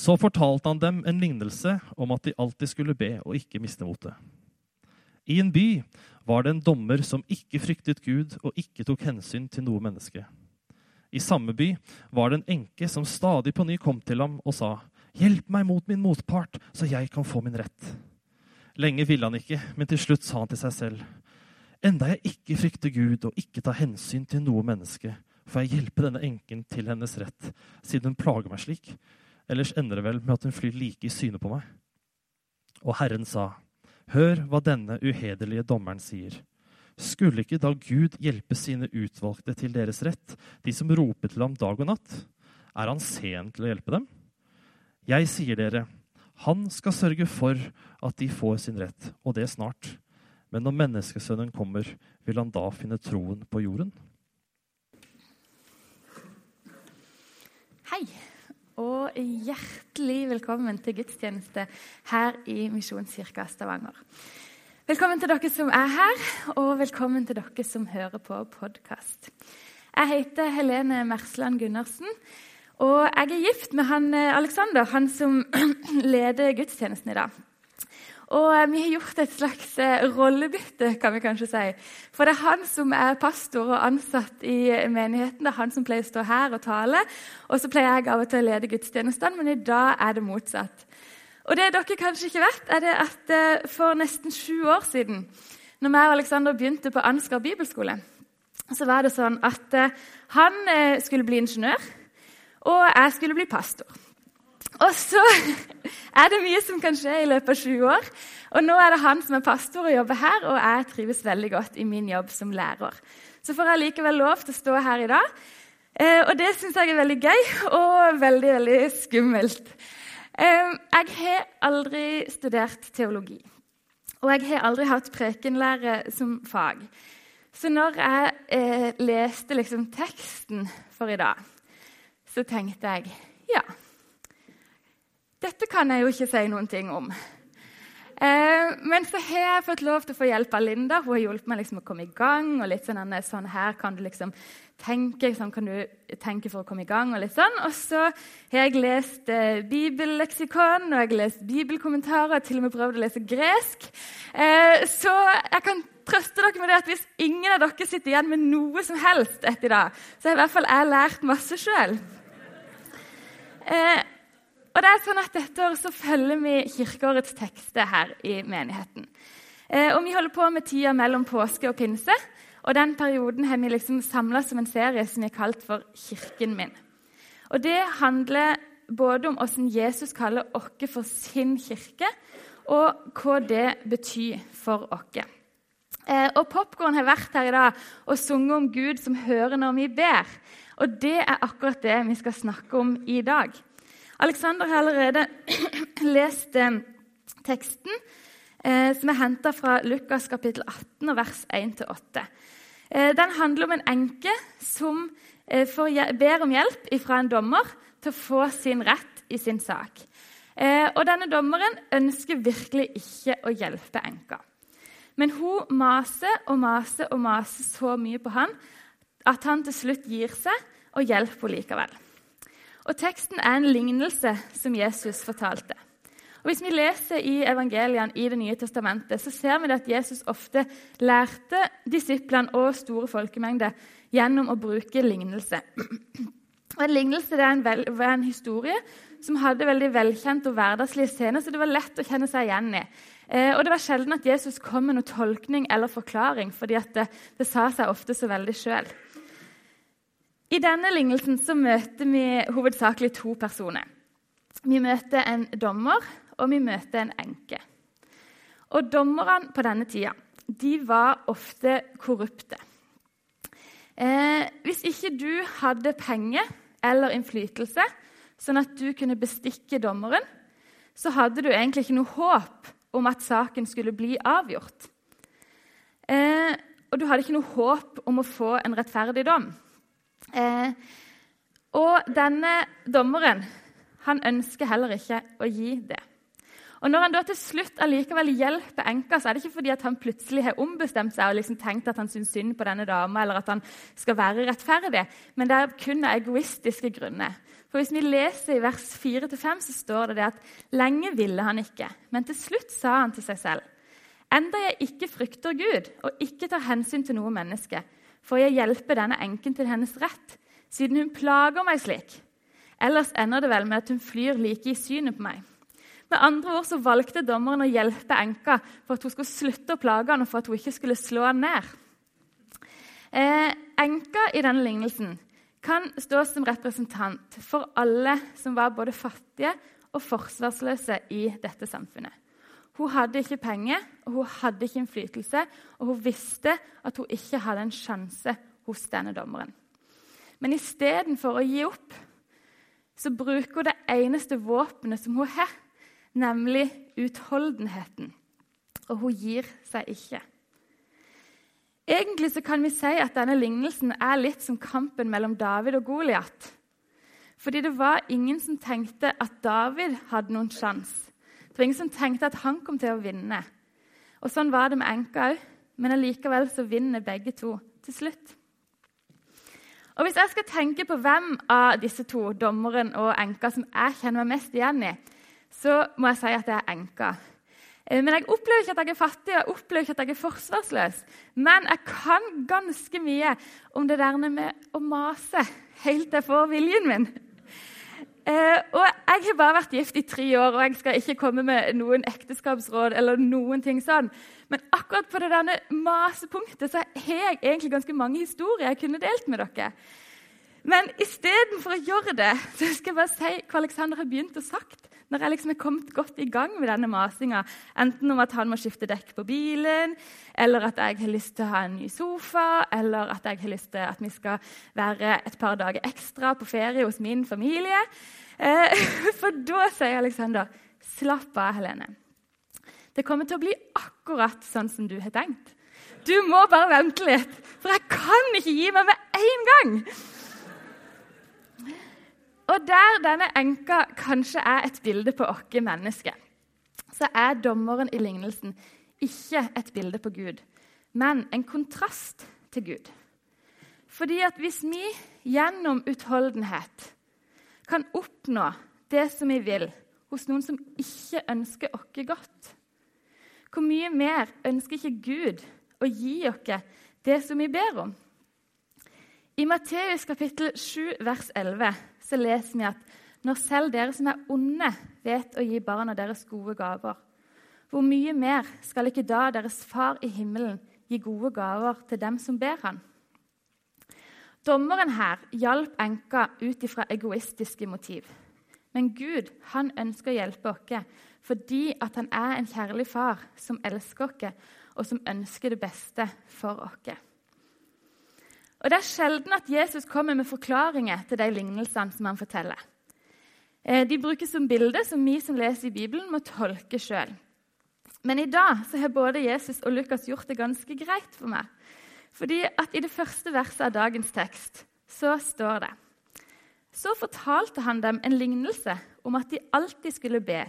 Så fortalte han dem en lignelse om at de alltid skulle be og ikke miste motet. I en by var det en dommer som ikke fryktet Gud og ikke tok hensyn til noe menneske. I samme by var det en enke som stadig på ny kom til ham og sa, 'Hjelp meg mot min motpart, så jeg kan få min rett.' Lenge ville han ikke, men til slutt sa han til seg selv, 'Enda jeg ikke frykter Gud og ikke tar hensyn til noe menneske,' får jeg hjelpe denne enken til hennes rett, siden hun plager meg slik. Ellers ender det vel med at hun flyr like i syne på meg. Og Herren sa, Hør hva denne uhederlige dommeren sier. Skulle ikke da Gud hjelpe sine utvalgte til deres rett, de som roper til ham dag og natt? Er han sen til å hjelpe dem? Jeg sier dere, han skal sørge for at de får sin rett, og det snart. Men når menneskesønnen kommer, vil han da finne troen på jorden? Hei, og hjertelig velkommen til gudstjeneste her i Misjonskirka Stavanger. Velkommen til dere som er her, og velkommen til dere som hører på podkast. Jeg heter Helene Mersland Gundersen, og jeg er gift med han eh, Alexander, han som leder gudstjenesten i dag. Og eh, vi har gjort et slags eh, rollebytte, kan vi kanskje si. For det er han som er pastor og ansatt i menigheten. Det er han som pleier å stå her og tale. Og så pleier jeg av og til å lede gudstjenestene, men i dag er det motsatt. Og det dere kanskje ikke vet, er det at eh, for nesten sju år siden, når jeg og Alexander begynte på Ansgar bibelskole, så var det sånn at han skulle bli ingeniør, og jeg skulle bli pastor. Og så er det mye som kan skje i løpet av sju år. Og nå er det han som er pastor og jobber her, og jeg trives veldig godt i min jobb som lærer. Så får jeg likevel lov til å stå her i dag. Eh, og det syns jeg er veldig gøy og veldig, veldig skummelt. Eh, jeg har aldri studert teologi. Og jeg har aldri hatt prekenlære som fag. Så når jeg eh, leste liksom teksten for i dag, så tenkte jeg ja, dette kan jeg jo ikke si noen ting om. Eh, men så har jeg fått lov til å få hjelp av Linda. Hun har hjulpet meg liksom å komme i gang. og litt sånn, sånn her kan du liksom tenke, sånn kan du tenke for å komme i gang. Og litt sånn. Og så har jeg lest eh, bibelleksikon og jeg har lest bibelkommentarer. og til og med prøvd å lese gresk. Eh, så jeg kan trøste dere med det at hvis ingen av dere sitter igjen med noe som helst etter i dag, så har i hvert fall jeg lært masse sjøl. Eh, og det er sånn at Dette året så følger vi kirkeårets tekster her i menigheten. Eh, og Vi holder på med tida mellom påske og pinse. og Den perioden har vi liksom samla som en serie som har kalt for Kirken min. Og Det handler både om hvordan Jesus kaller oss for sin kirke, og hva det betyr for oss. Eh, og Popkorn har vært her i dag og sunget om Gud som hører når vi ber. Og Det er akkurat det vi skal snakke om i dag. Alexander har allerede lest eh, teksten, eh, som er henta fra Lukas kapittel 18, vers 1-8. Eh, den handler om en enke som eh, får, ber om hjelp fra en dommer til å få sin rett i sin sak. Eh, og denne dommeren ønsker virkelig ikke å hjelpe enka. Men hun maser og maser og maser så mye på han at han til slutt gir seg og hjelper henne likevel. Og Teksten er en lignelse som Jesus fortalte. Og Hvis vi leser i evangeliene i Det nye testamentet, så ser vi at Jesus ofte lærte disiplene og store folkemengder gjennom å bruke lignelse. Og En lignelse er en, vel, en, historie som hadde veldig velkjente og hverdagslige scener, så det var lett å kjenne seg igjen i. Eh, og Det var sjelden at Jesus kom med noen tolkning eller forklaring, fordi det, det sa seg ofte så veldig sjøl. I denne lignelsen så møter vi hovedsakelig to personer. Vi møter en dommer, og vi møter en enke. Og Dommerne på denne tida de var ofte korrupte. Eh, hvis ikke du hadde penger eller innflytelse, sånn at du kunne bestikke dommeren, så hadde du egentlig ikke noe håp om at saken skulle bli avgjort. Eh, og du hadde ikke noe håp om å få en rettferdig dom. Eh, og denne dommeren han ønsker heller ikke å gi det. Og Når han da til slutt allikevel hjelper enka, så er det ikke fordi at han plutselig har ombestemt seg og liksom tenkt at han syns synd på denne dama, eller at han skal være rettferdig, men det er kun av egoistiske grunner. For Hvis vi leser i vers 4-5, så står det, det at lenge ville han ikke, men til slutt sa han til seg selv.: Enda jeg ikke frykter Gud og ikke tar hensyn til noe menneske, får jeg hjelpe denne enken til hennes rett, siden hun plager meg slik. Ellers ender det vel med at hun flyr like i synet på meg. Med andre ord så valgte dommeren å hjelpe enka for at hun skulle slutte å plage han, og for at hun ikke skulle slå han ned. Eh, enka i denne lignelsen kan stå som representant for alle som var både fattige og forsvarsløse i dette samfunnet. Hun hadde ikke penger, og hun hadde ikke innflytelse, og hun visste at hun ikke hadde en sjanse hos denne dommeren. Men istedenfor å gi opp så bruker hun det eneste våpenet som hun har, nemlig utholdenheten. Og hun gir seg ikke. Egentlig kan vi si at denne lignelsen er litt som kampen mellom David og Goliat. Fordi det var ingen som tenkte at David hadde noen sjanse. Det var ingen som tenkte at han kom til å vinne. Og Sånn var det med enka òg, men allikevel så vinner begge to til slutt. Og Hvis jeg skal tenke på hvem av disse to, dommeren og enka, som jeg kjenner meg mest igjen i, så må jeg si at det er enka. Eh, men jeg opplever ikke at jeg er fattig og jeg opplever ikke at jeg er forsvarsløs. Men jeg kan ganske mye om det der med å mase helt til jeg får viljen min. Eh, og Jeg har bare vært gift i tre år, og jeg skal ikke komme med noen ekteskapsråd. eller noen ting sånn. Men akkurat på det denne masepunktet så har jeg egentlig ganske mange historier jeg kunne delt med dere. Men istedenfor å gjøre det, så skal jeg bare si hva Alexander har begynt å sagt når jeg liksom er kommet godt i gang med denne masinga, enten om at han må skifte dekk på bilen, eller at jeg har lyst til å ha en ny sofa, eller at jeg har lyst til at vi skal være et par dager ekstra på ferie hos min familie eh, For da sier Alexander, slapp av, Helene. Det kommer til å bli akkurat sånn som du har tenkt. Du må bare vente litt, for jeg kan ikke gi meg med en gang. Og der denne enka kanskje er et bilde på oss mennesker, så er dommeren i lignelsen ikke et bilde på Gud, men en kontrast til Gud. Fordi at hvis vi gjennom utholdenhet kan oppnå det som vi vil, hos noen som ikke ønsker oss godt, hvor mye mer ønsker ikke Gud å gi oss det som vi ber om? I Matteus kapittel 7, vers 11 så leser vi at når selv dere som er onde, vet å gi barna deres gode gaver, hvor mye mer skal ikke da deres far i himmelen gi gode gaver til dem som ber han? Dommeren her hjalp enka ut ifra egoistiske motiv. Men Gud han ønsker å hjelpe oss fordi at han er en kjærlig far som elsker oss, og som ønsker det beste for oss. Og Det er sjelden at Jesus kommer med forklaringer til de lignelsene som han forteller. Eh, de brukes som bilder som vi som leser i Bibelen, må tolke sjøl. Men i dag så har både Jesus og Lukas gjort det ganske greit for meg. Fordi at I det første verset av dagens tekst så står det Så fortalte han dem en lignelse om at de alltid skulle be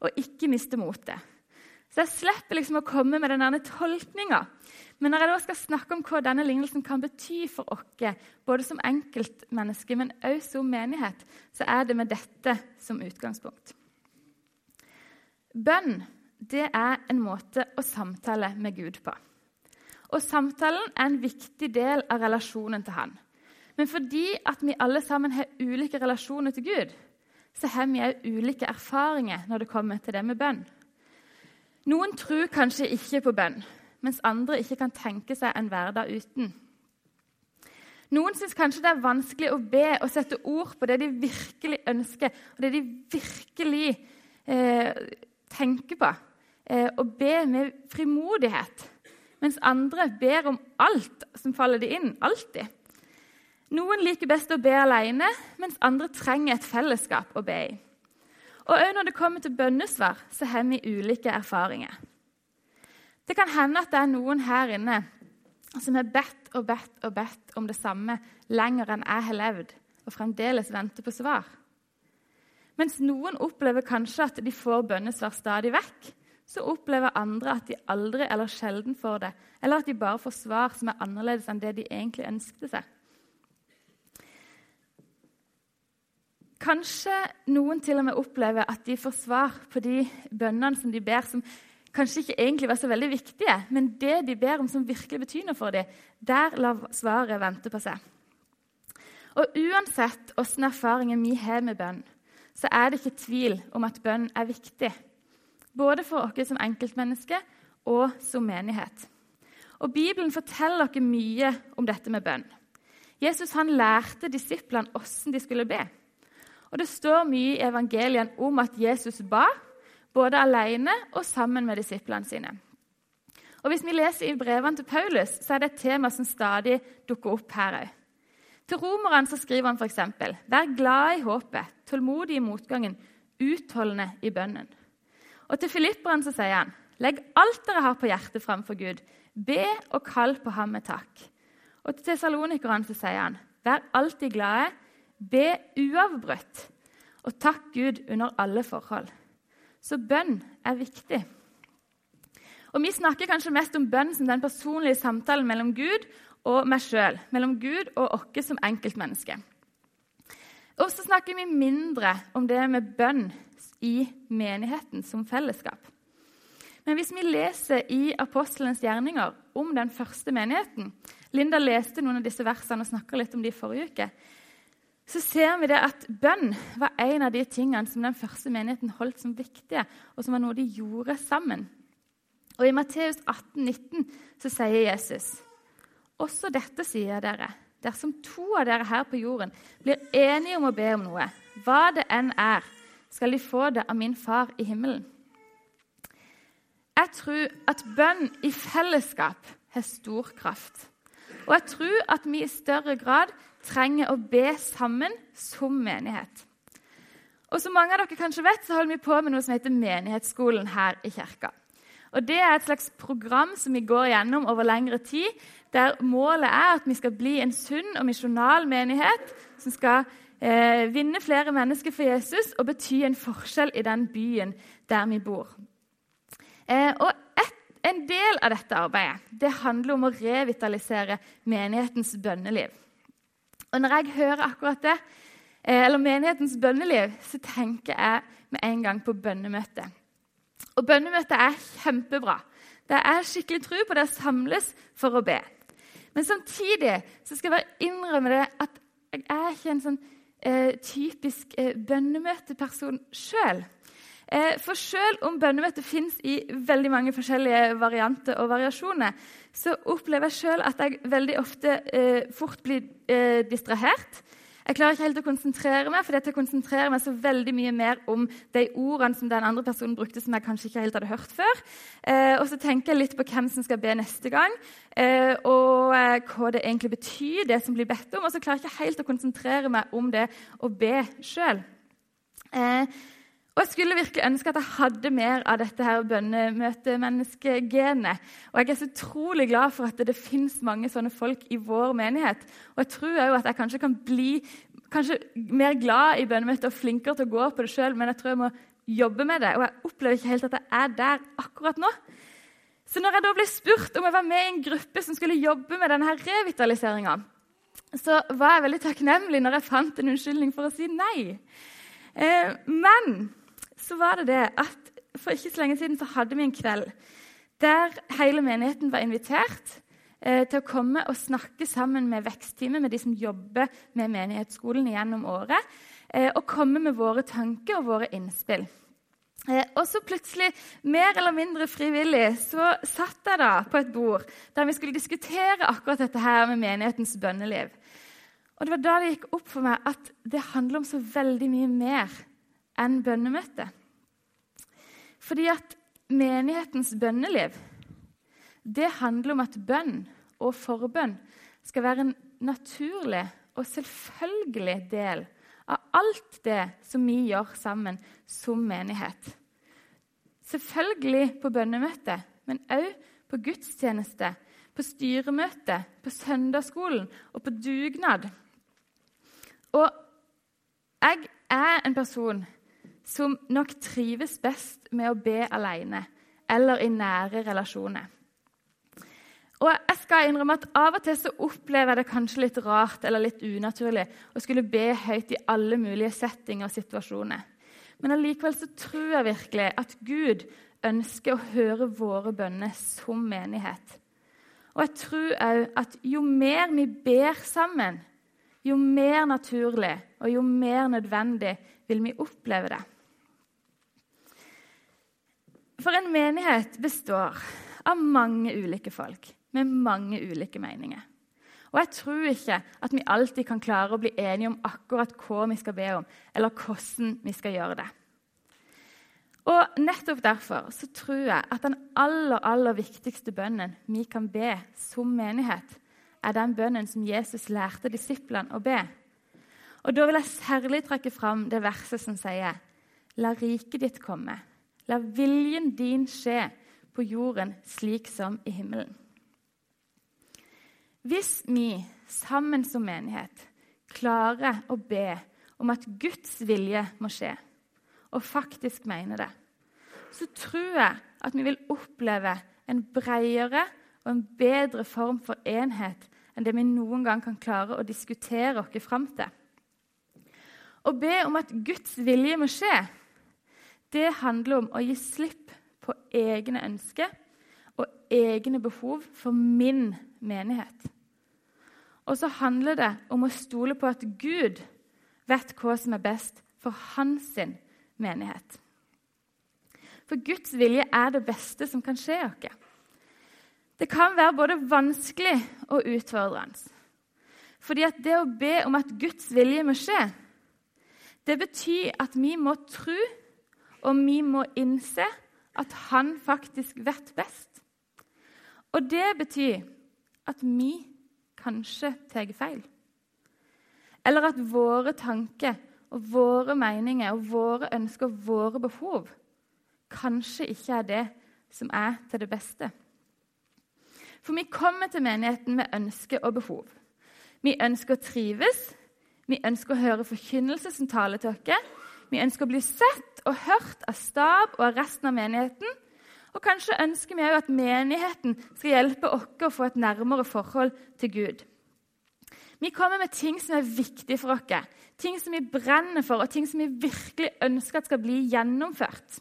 og ikke miste motet. Så jeg slipper liksom å komme med denne tolkninga. Men når jeg da skal snakke om hva denne lignelsen kan bety for oss, både som enkeltmenneske, men også som menighet, så er det med dette som utgangspunkt. Bønn det er en måte å samtale med Gud på. Og samtalen er en viktig del av relasjonen til Han. Men fordi at vi alle sammen har ulike relasjoner til Gud, så har vi òg ulike erfaringer når det kommer til det med bønn. Noen tror kanskje ikke på bønn, mens andre ikke kan tenke seg en hverdag uten. Noen syns kanskje det er vanskelig å be og sette ord på det de virkelig ønsker, og det de virkelig eh, tenker på. Eh, og be med frimodighet. Mens andre ber om alt som faller de inn. Alltid. Noen liker best å be alene, mens andre trenger et fellesskap å be i. Og òg når det kommer til bønnesvar, så har vi ulike erfaringer. Det kan hende at det er noen her inne som har bedt og bedt og bedt om det samme lenger enn jeg har levd, og fremdeles venter på svar. Mens noen opplever kanskje at de får bønnesvar stadig vekk, så opplever andre at de aldri eller sjelden får det, eller at de bare får svar som er annerledes enn det de egentlig ønsket seg. Kanskje noen til og med opplever at de får svar på de bønnene som de ber, som kanskje ikke egentlig var så veldig viktige, men det de ber om som virkelig betyr noe for dem, der lar svaret vente på seg. Og uansett åssen erfaringer vi har med bønn, så er det ikke tvil om at bønn er viktig. Både for oss som enkeltmennesker og som menighet. Og Bibelen forteller oss mye om dette med bønn. Jesus han lærte disiplene hvordan de skulle be. Og Det står mye i evangelien om at Jesus ba, både alene og sammen med disiplene sine. Og Hvis vi leser i brevene til Paulus, så er det et tema som stadig dukker opp her òg. Til romerne skriver han f.eks.: Vær glad i håpet, tålmodig i motgangen, utholdende i bønnen. Og til filipperne sier han, legg alt dere har på hjertet framfor Gud. Be og kall på ham med takk. Og til tesalonikerne sier han, vær alltid glade, be uavbrutt, og takk Gud under alle forhold. Så bønn er viktig. Og Vi snakker kanskje mest om bønn som den personlige samtalen mellom Gud og meg sjøl, mellom Gud og oss som enkeltmennesker. Og så snakker vi mindre om det med bønn i menigheten som fellesskap. Men hvis vi leser i apostelens gjerninger om den første menigheten Linda leste noen av disse versene og snakka litt om de forrige uke. Så ser vi det at bønn var en av de tingene som den første menigheten holdt som viktige, og som var noe de gjorde sammen. Og I Matteus 18, 19 så sier Jesus også dette sier dere. Dersom to av dere her på jorden blir enige om å be om noe, hva det enn er, skal de få det av min far i himmelen. Jeg tror at bønn i fellesskap har stor kraft. Og jeg tror at vi i større grad trenger å be sammen som menighet. Og som mange av dere kanskje vet, så holder vi på med noe som heter Menighetsskolen her i kirka. Og Det er et slags program som vi går gjennom over lengre tid, der målet er at vi skal bli en sunn og misjonal menighet som skal eh, vinne flere mennesker for Jesus og bety en forskjell i den byen der vi bor. Eh, og et, En del av dette arbeidet det handler om å revitalisere menighetens bønneliv. Og Når jeg hører akkurat det, eh, eller menighetens bønneliv, så tenker jeg med en gang på bønnemøtet. Og bønnemøtet er kjempebra. Det er skikkelig tro på det å samles for å be. Men samtidig så skal jeg bare innrømme det at jeg er ikke en sånn eh, typisk eh, bønnemøteperson sjøl. Eh, for selv om bønnemøtet fins i veldig mange forskjellige varianter og variasjoner, så opplever jeg sjøl at jeg veldig ofte eh, fort blir eh, distrahert. Jeg klarer ikke helt å konsentrere meg, for jeg konsentrerer meg så veldig mye mer om de ordene som den andre personen brukte, som jeg kanskje ikke helt hadde hørt før. Eh, og så tenker jeg litt på hvem som skal be neste gang, eh, og eh, hva det egentlig betyr, det som blir bedt om. Og så klarer jeg ikke helt å konsentrere meg om det å be sjøl. Eh, og Jeg skulle virkelig ønske at jeg hadde mer av dette her bønnemøtemenneskegenet. Og jeg er så utrolig glad for at det, fins mange sånne folk i vår menighet. Og jeg tror òg at jeg kanskje kan bli kanskje mer glad i bønnemøter og flinkere til å gå på det sjøl, men jeg tror jeg må jobbe med det. Og jeg opplever ikke helt at jeg er der akkurat nå. Så når jeg da ble spurt om jeg var med i en gruppe som skulle jobbe med denne revitaliseringa, så var jeg veldig takknemlig når jeg fant en unnskyldning for å si nei. Eh, men så var det det at for ikke så lenge siden så hadde vi en kveld der hele menigheten var invitert eh, til å komme og snakke sammen med vekstteamet, med de som jobber med menighetsskolen gjennom året, eh, og komme med våre tanker og våre innspill. Eh, og så plutselig, mer eller mindre frivillig, så satt jeg da på et bord der vi skulle diskutere akkurat dette her med menighetens bønneliv. Og det var da det gikk opp for meg at det handler om så veldig mye mer enn bønnemøte. Fordi at menighetens bønneliv det handler om at bønn og forbønn skal være en naturlig og selvfølgelig del av alt det som vi gjør sammen som menighet. Selvfølgelig på bønnemøte, men òg på gudstjeneste, på styremøte, på søndagsskolen og på dugnad. Og jeg er en person som nok trives best med å be alene eller i nære relasjoner. Og Jeg skal innrømme at Av og til så opplever jeg det kanskje litt rart eller litt unaturlig å skulle be høyt i alle mulige settinger og situasjoner. Men allikevel så tror jeg virkelig at Gud ønsker å høre våre bønner som menighet. Og jeg tror òg at jo mer vi ber sammen, jo mer naturlig og jo mer nødvendig vil vi oppleve det. For en menighet består av mange ulike folk med mange ulike meninger. Og jeg tror ikke at vi alltid kan klare å bli enige om akkurat hva vi skal be om, eller hvordan vi skal gjøre det. Og Nettopp derfor så tror jeg at den aller, aller viktigste bønnen vi kan be som menighet, er den bønnen som Jesus lærte disiplene å be. Og Da vil jeg særlig trekke fram det verset som sier La riket ditt komme. La viljen din skje på jorden slik som i himmelen. Hvis vi sammen som menighet klarer å be om at Guds vilje må skje, og faktisk mener det, så tror jeg at vi vil oppleve en bredere og en bedre form for enhet enn det vi noen gang kan klare å diskutere oss fram til. Å be om at Guds vilje må skje, det handler om å gi slipp på egne ønsker og egne behov for min menighet. Og så handler det om å stole på at Gud vet hva som er best for hans menighet. For Guds vilje er det beste som kan skje oss. Det kan være både vanskelig og utfordrende. Fordi at det å be om at Guds vilje må skje, det betyr at vi må tro, og vi må innse at han faktisk vet best. Og det betyr at vi kanskje tar feil. Eller at våre tanker og våre meninger og våre ønsker og våre behov kanskje ikke er det som er til det beste. For vi kommer til menigheten med ønsker og behov. Vi ønsker å trives, vi ønsker å høre forkynnelse som taler til oss. Vi ønsker å bli sett og hørt av stab og av resten av menigheten. Og kanskje ønsker vi òg at menigheten skal hjelpe oss å få et nærmere forhold til Gud. Vi kommer med ting som er viktige for oss, ting som vi brenner for, og ting som vi virkelig ønsker at skal bli gjennomført.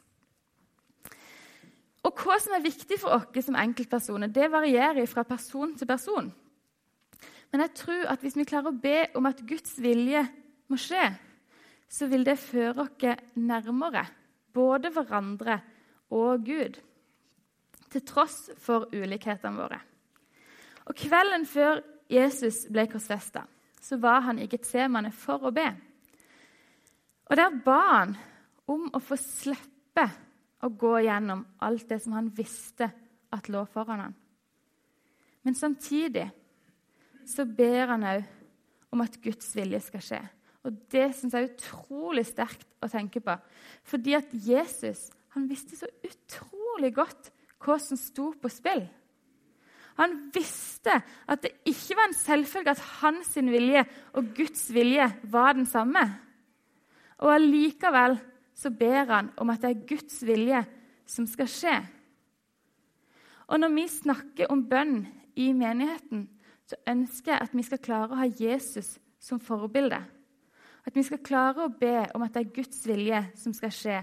Og hva som er viktig for oss som enkeltpersoner, det varierer fra person til person. Men jeg tror at hvis vi klarer å be om at Guds vilje må skje, så vil det føre oss nærmere både hverandre og Gud. Til tross for ulikhetene våre. Og Kvelden før Jesus ble korsfesta, så var han i Getsemane for å be. Og Der ba han om å få slippe å gå gjennom alt det som han visste at lå foran ham. Men samtidig så ber han òg om at Guds vilje skal skje. Og Det syns jeg er utrolig sterkt å tenke på. Fordi at Jesus han visste så utrolig godt hva som sto på spill. Han visste at det ikke var en selvfølge at hans vilje og Guds vilje var den samme. Og allikevel så ber han om at det er Guds vilje som skal skje. Og når vi snakker om bønn i menigheten, så ønsker jeg at vi skal klare å ha Jesus som forbilde. At vi skal klare å be om at det er Guds vilje som skal skje,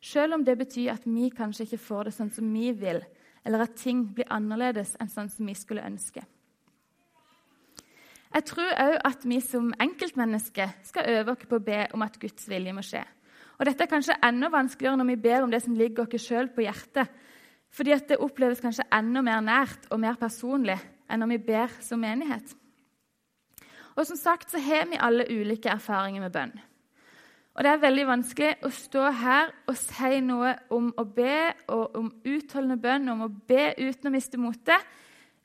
selv om det betyr at vi kanskje ikke får det sånn som vi vil, eller at ting blir annerledes enn sånn som vi skulle ønske. Jeg tror òg at vi som enkeltmennesker skal øve oss på å be om at Guds vilje må skje. Og Dette er kanskje enda vanskeligere når vi ber om det som ligger oss sjøl på hjertet. Fordi det oppleves kanskje enda mer nært og mer personlig enn når vi ber som menighet. Og som sagt så har vi alle ulike erfaringer med bønn. Og Det er veldig vanskelig å stå her og si noe om å be og om utholdende bønn, om å be uten å miste motet,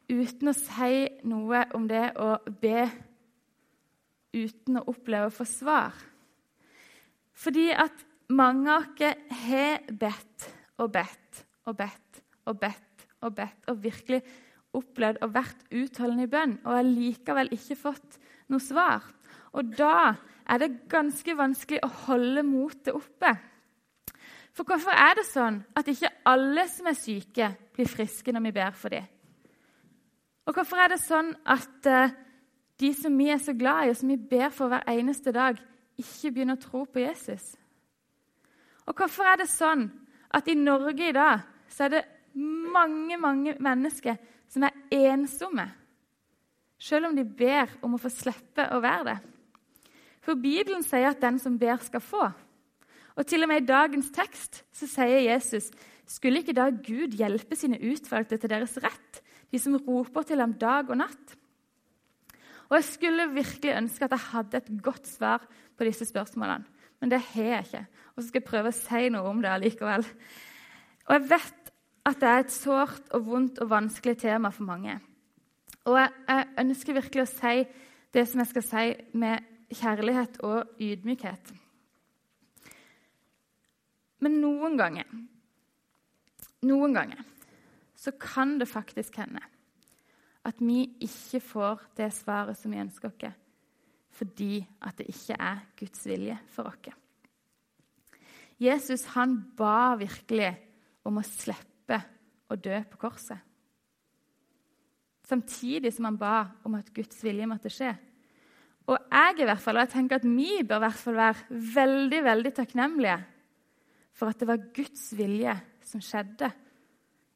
uten å si noe om det å be uten å oppleve å få svar. Fordi at mange av oss har bedt og bedt og bedt og bedt og bedt og virkelig opplevd og vært utholdende i bønn og har likevel ikke fått noe svar. Og da er det ganske vanskelig å holde motet oppe. For hvorfor er det sånn at ikke alle som er syke, blir friske når vi ber for dem? Og hvorfor er det sånn at uh, de som vi er så glad i, og som vi ber for hver eneste dag, ikke begynner å tro på Jesus? Og hvorfor er det sånn at i Norge i dag så er det mange, mange mennesker som er ensomme, selv om de ber om å få slippe å være det? For Bibelen sier at den som ber, skal få. Og til og med i dagens tekst så sier Jesus skulle ikke da Gud hjelpe sine utvalgte til deres rett, de som roper til ham dag og natt? Og Jeg skulle virkelig ønske at jeg hadde et godt svar på disse spørsmålene, men det har jeg ikke. Og så skal jeg prøve å si noe om det allikevel. Og jeg vet at det er et sårt og vondt og vanskelig tema for mange. Og jeg, jeg ønsker virkelig å si det som jeg skal si, med kjærlighet og ydmykhet. Men noen ganger Noen ganger så kan det faktisk hende at vi ikke får det svaret som vi ønsker oss, fordi at det ikke er Guds vilje for oss. Jesus han ba virkelig om å slippe å dø på korset. Samtidig som han ba om at Guds vilje måtte skje. Og jeg i hvert fall, og jeg tenker at vi bør i hvert fall være veldig veldig takknemlige for at det var Guds vilje som skjedde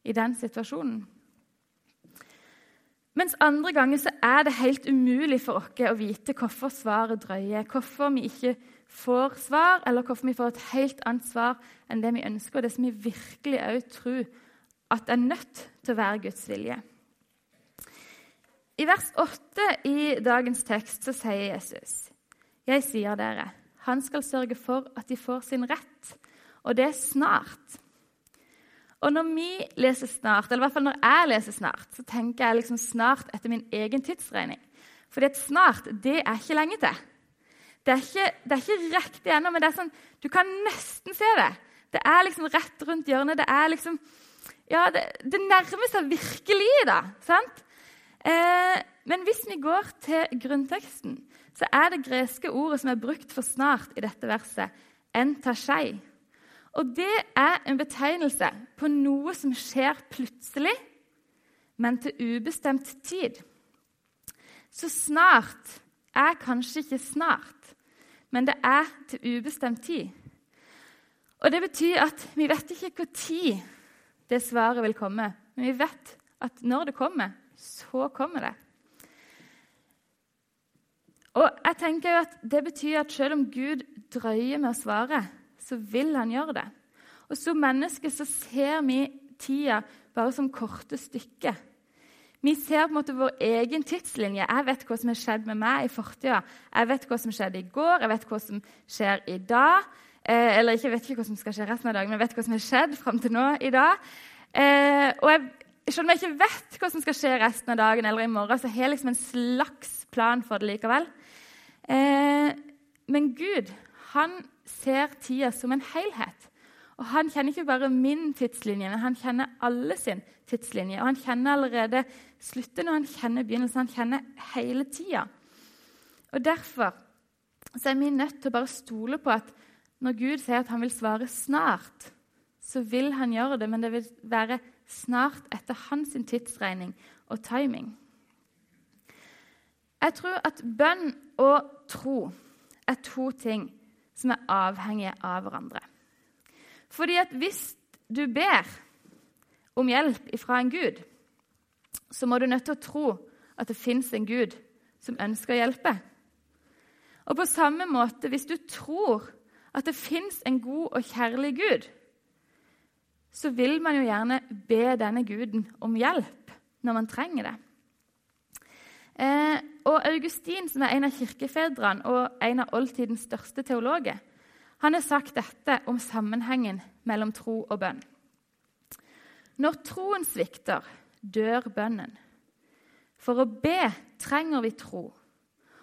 i den situasjonen. Mens andre ganger så er det helt umulig for oss å vite hvorfor svaret drøyer, hvorfor vi ikke får svar, eller hvorfor vi får et helt annet svar enn det vi ønsker, og det som vi virkelig òg tror at er nødt til å være Guds vilje. I vers 8 i dagens tekst så sier Jesus.: Jeg sier dere, han skal sørge for at de får sin rett, og det er snart. Og når vi leser snart, eller i hvert fall når jeg leser snart, så tenker jeg liksom snart etter min egen tidsregning. Fordi at snart, det er ikke lenge til. Det er ikke, det er ikke riktig ennå, men det er sånn, du kan nesten se det. Det er liksom rett rundt hjørnet. Det er liksom Ja, det, det nærmer seg virkelig, da. sant? Eh, men hvis vi går til grunnteksten, så er det greske ordet som er brukt for snart i dette verset, entashei. Og det er en betegnelse på noe som skjer plutselig, men til ubestemt tid. Så snart er kanskje ikke snart, men det er til ubestemt tid. Og det betyr at vi vet ikke når det svaret vil komme, men vi vet at når det kommer, så kommer det. Og jeg tenker jo at Det betyr at selv om Gud drøyer med å svare, så vil han gjøre det. Og Som mennesker så ser vi tida bare som korte stykker. Vi ser på en måte vår egen tidslinje. Jeg vet hva som har skjedd med meg i fortida. Jeg vet hva som skjedde i går, jeg vet hva som skjer i dag. Eh, eller ikke, jeg vet ikke hva som skal skje resten av dagen, men jeg vet hva som har skjedd fram til nå i dag. Eh, og jeg selv om jeg ikke vet hva som skal skje resten av dagen, eller i morgen, så har jeg liksom en slags plan for det likevel. Eh, men Gud han ser tida som en helhet. Og Han kjenner ikke bare min tidslinje, men han kjenner alle sin tidslinje. Og Han kjenner allerede slutten, og han kjenner begynnelsen. Han kjenner hele tida. Og Derfor så er vi nødt til å bare stole på at når Gud sier at han vil svare snart, så vil han gjøre det, men det vil være snart etter hans tidsregning og timing. Jeg tror at bønn og tro er to ting som er avhengige av hverandre. Fordi at hvis du ber om hjelp fra en gud, så må du nødt til å tro at det fins en gud som ønsker å hjelpe. Og på samme måte, hvis du tror at det fins en god og kjærlig gud, så vil man jo gjerne be denne guden om hjelp når man trenger det. Eh, og Augustin, som er en av kirkefedrene og en av oldtidens største teologer, han har sagt dette om sammenhengen mellom tro og bønn. Når troen svikter, dør bønnen. For å be trenger vi tro,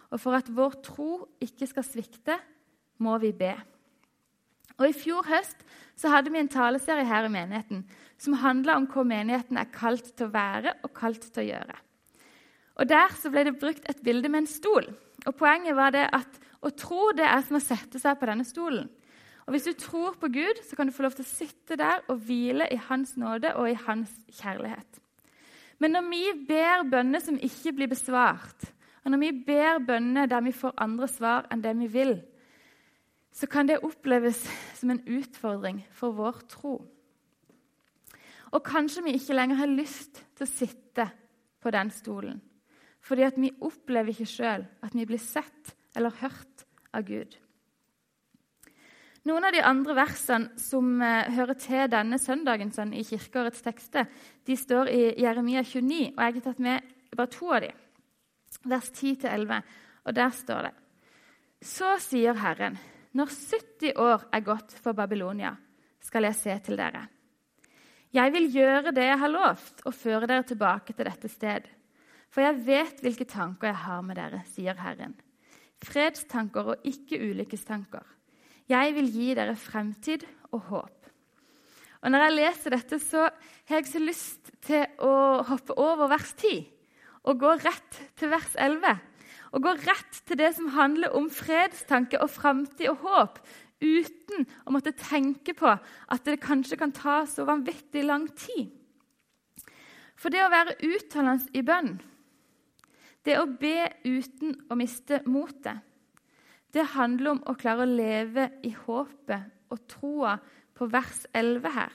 og for at vår tro ikke skal svikte, må vi be. Og I fjor høst så hadde vi en taleserie her i menigheten som handla om hva menigheten er kalt til å være og kalt til å gjøre. Og Der så ble det brukt et bilde med en stol. Og Poenget var det at å tro det er som å sette seg på denne stolen. Og Hvis du tror på Gud, så kan du få lov til å sitte der og hvile i Hans nåde og i Hans kjærlighet. Men når vi ber bønner som ikke blir besvart, og når vi ber bønner der vi får andre svar enn det vi vil, så kan det oppleves som en utfordring for vår tro. Og kanskje vi ikke lenger har lyst til å sitte på den stolen. Fordi at vi opplever ikke sjøl at vi blir sett eller hørt av Gud. Noen av de andre versene som uh, hører til denne søndagen sånn, i kirkeårets tekster, de står i Jeremia 29, og jeg har tatt med bare to av dem. Vers 10-11. Og der står det Så sier Herren, når 70 år er gått for Babylonia, skal jeg se til dere. Jeg vil gjøre det jeg har lovt, og føre dere tilbake til dette sted. For jeg vet hvilke tanker jeg har med dere, sier Herren. Fredstanker og ikke ulykkestanker jeg vil gi dere fremtid og håp. Og Når jeg leser dette, så har jeg så lyst til å hoppe over vers 10 og gå rett til vers 11. Og gå rett til det som handler om fredstanke og framtid og håp, uten å måtte tenke på at det kanskje kan ta så vanvittig lang tid. For det å være utholdende i bønn, det å be uten å miste motet, det handler om å klare å leve i håpet og troa på vers 11 her.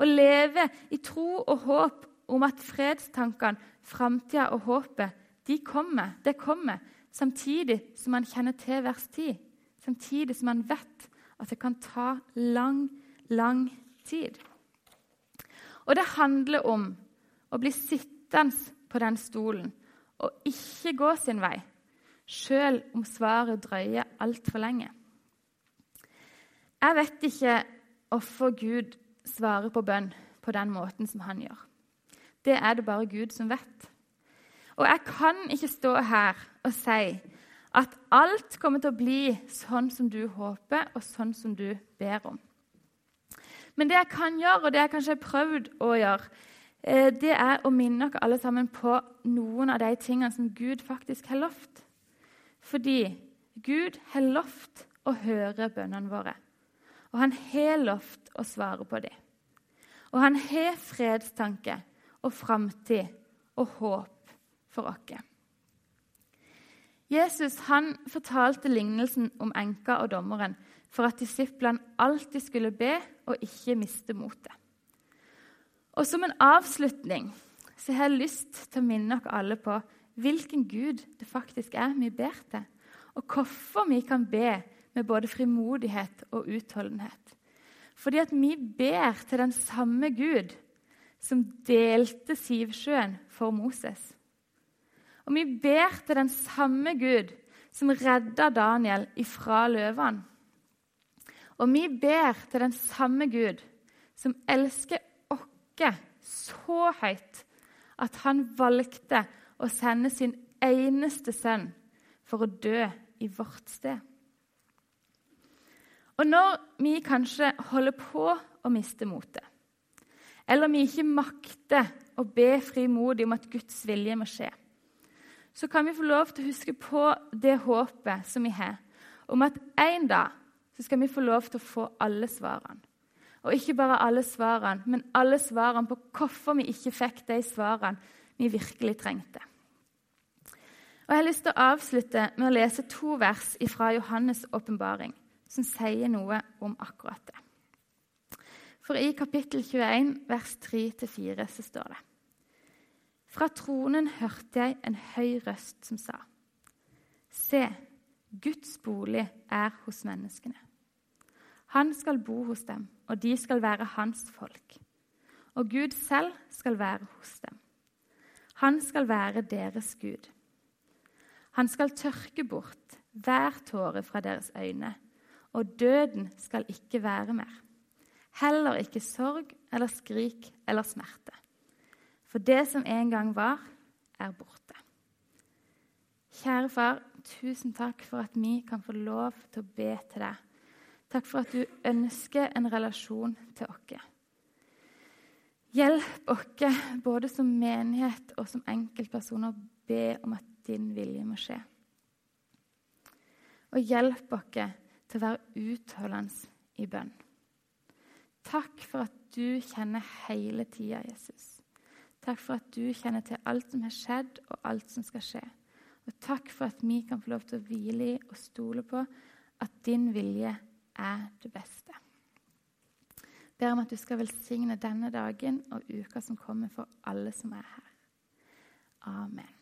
Å leve i tro og håp om at fredstankene, framtida og håpet, de kommer. Det kommer samtidig som man kjenner til vers 10. Samtidig som man vet at det kan ta lang, lang tid. Og det handler om å bli sittende på den stolen og ikke gå sin vei, sjøl om svaret drøyer altfor lenge. Jeg vet ikke hvorfor Gud svarer på bønn på den måten som han gjør. Det er det bare Gud som vet. Og jeg kan ikke stå her og si at alt kommer til å bli sånn som du håper, og sånn som du ber om. Men det jeg kan gjøre, og det jeg kanskje har prøvd å gjøre, eh, det er å minne dere alle sammen på noen av de tingene som Gud faktisk har lovt. Fordi Gud har lovt å høre bønnene våre. Og han har lovt å svare på dem. Og han har fredstanke og framtid og håp for oss. Jesus han fortalte lignelsen om enka og dommeren for at disiplene alltid skulle be og ikke miste motet. Og Som en avslutning så har jeg lyst til å minne dere alle på hvilken Gud det faktisk er vi ber til, og hvorfor vi kan be med både frimodighet og utholdenhet. Fordi at vi ber til den samme Gud som delte Sivsjøen for Moses. Og vi ber til den samme Gud som redda Daniel ifra løvene. Og vi ber til den samme Gud som elsker oss så høyt at han valgte å sende sin eneste sønn for å dø i vårt sted. Og når vi kanskje holder på å miste motet, eller vi ikke makter å be frimodig om at Guds vilje må skje, så kan vi få lov til å huske på det håpet som vi har, om at en dag så skal vi få lov til å få alle svarene. Og ikke bare alle svarene, men alle svarene på hvorfor vi ikke fikk de svarene vi virkelig trengte. Og Jeg har lyst til å avslutte med å lese to vers fra Johannes' åpenbaring som sier noe om akkurat det. For i kapittel 21, vers 3-4, så står det Fra tronen hørte jeg en høy røst som sa:" Se, Guds bolig er hos menneskene. Han skal bo hos dem, og de skal være hans folk. Og Gud selv skal være hos dem. Han skal være deres Gud. Han skal tørke bort hver tåre fra deres øyne, og døden skal ikke være mer. Heller ikke sorg eller skrik eller smerte. For det som en gang var, er borte. Kjære far, tusen takk for at vi kan få lov til å be til deg. Takk for at du ønsker en relasjon til oss. Hjelp oss både som menighet og som enkeltpersoner å be om at din vilje må skje. Og hjelp oss til å være utholdende i bønn. Takk for at du kjenner hele tida, Jesus. Takk for at du kjenner til alt som har skjedd, og alt som skal skje. Og takk for at vi kan få lov til å hvile i og stole på at din vilje er det beste. Jeg ber om at du skal velsigne denne dagen og uka som kommer for alle som er her. Amen.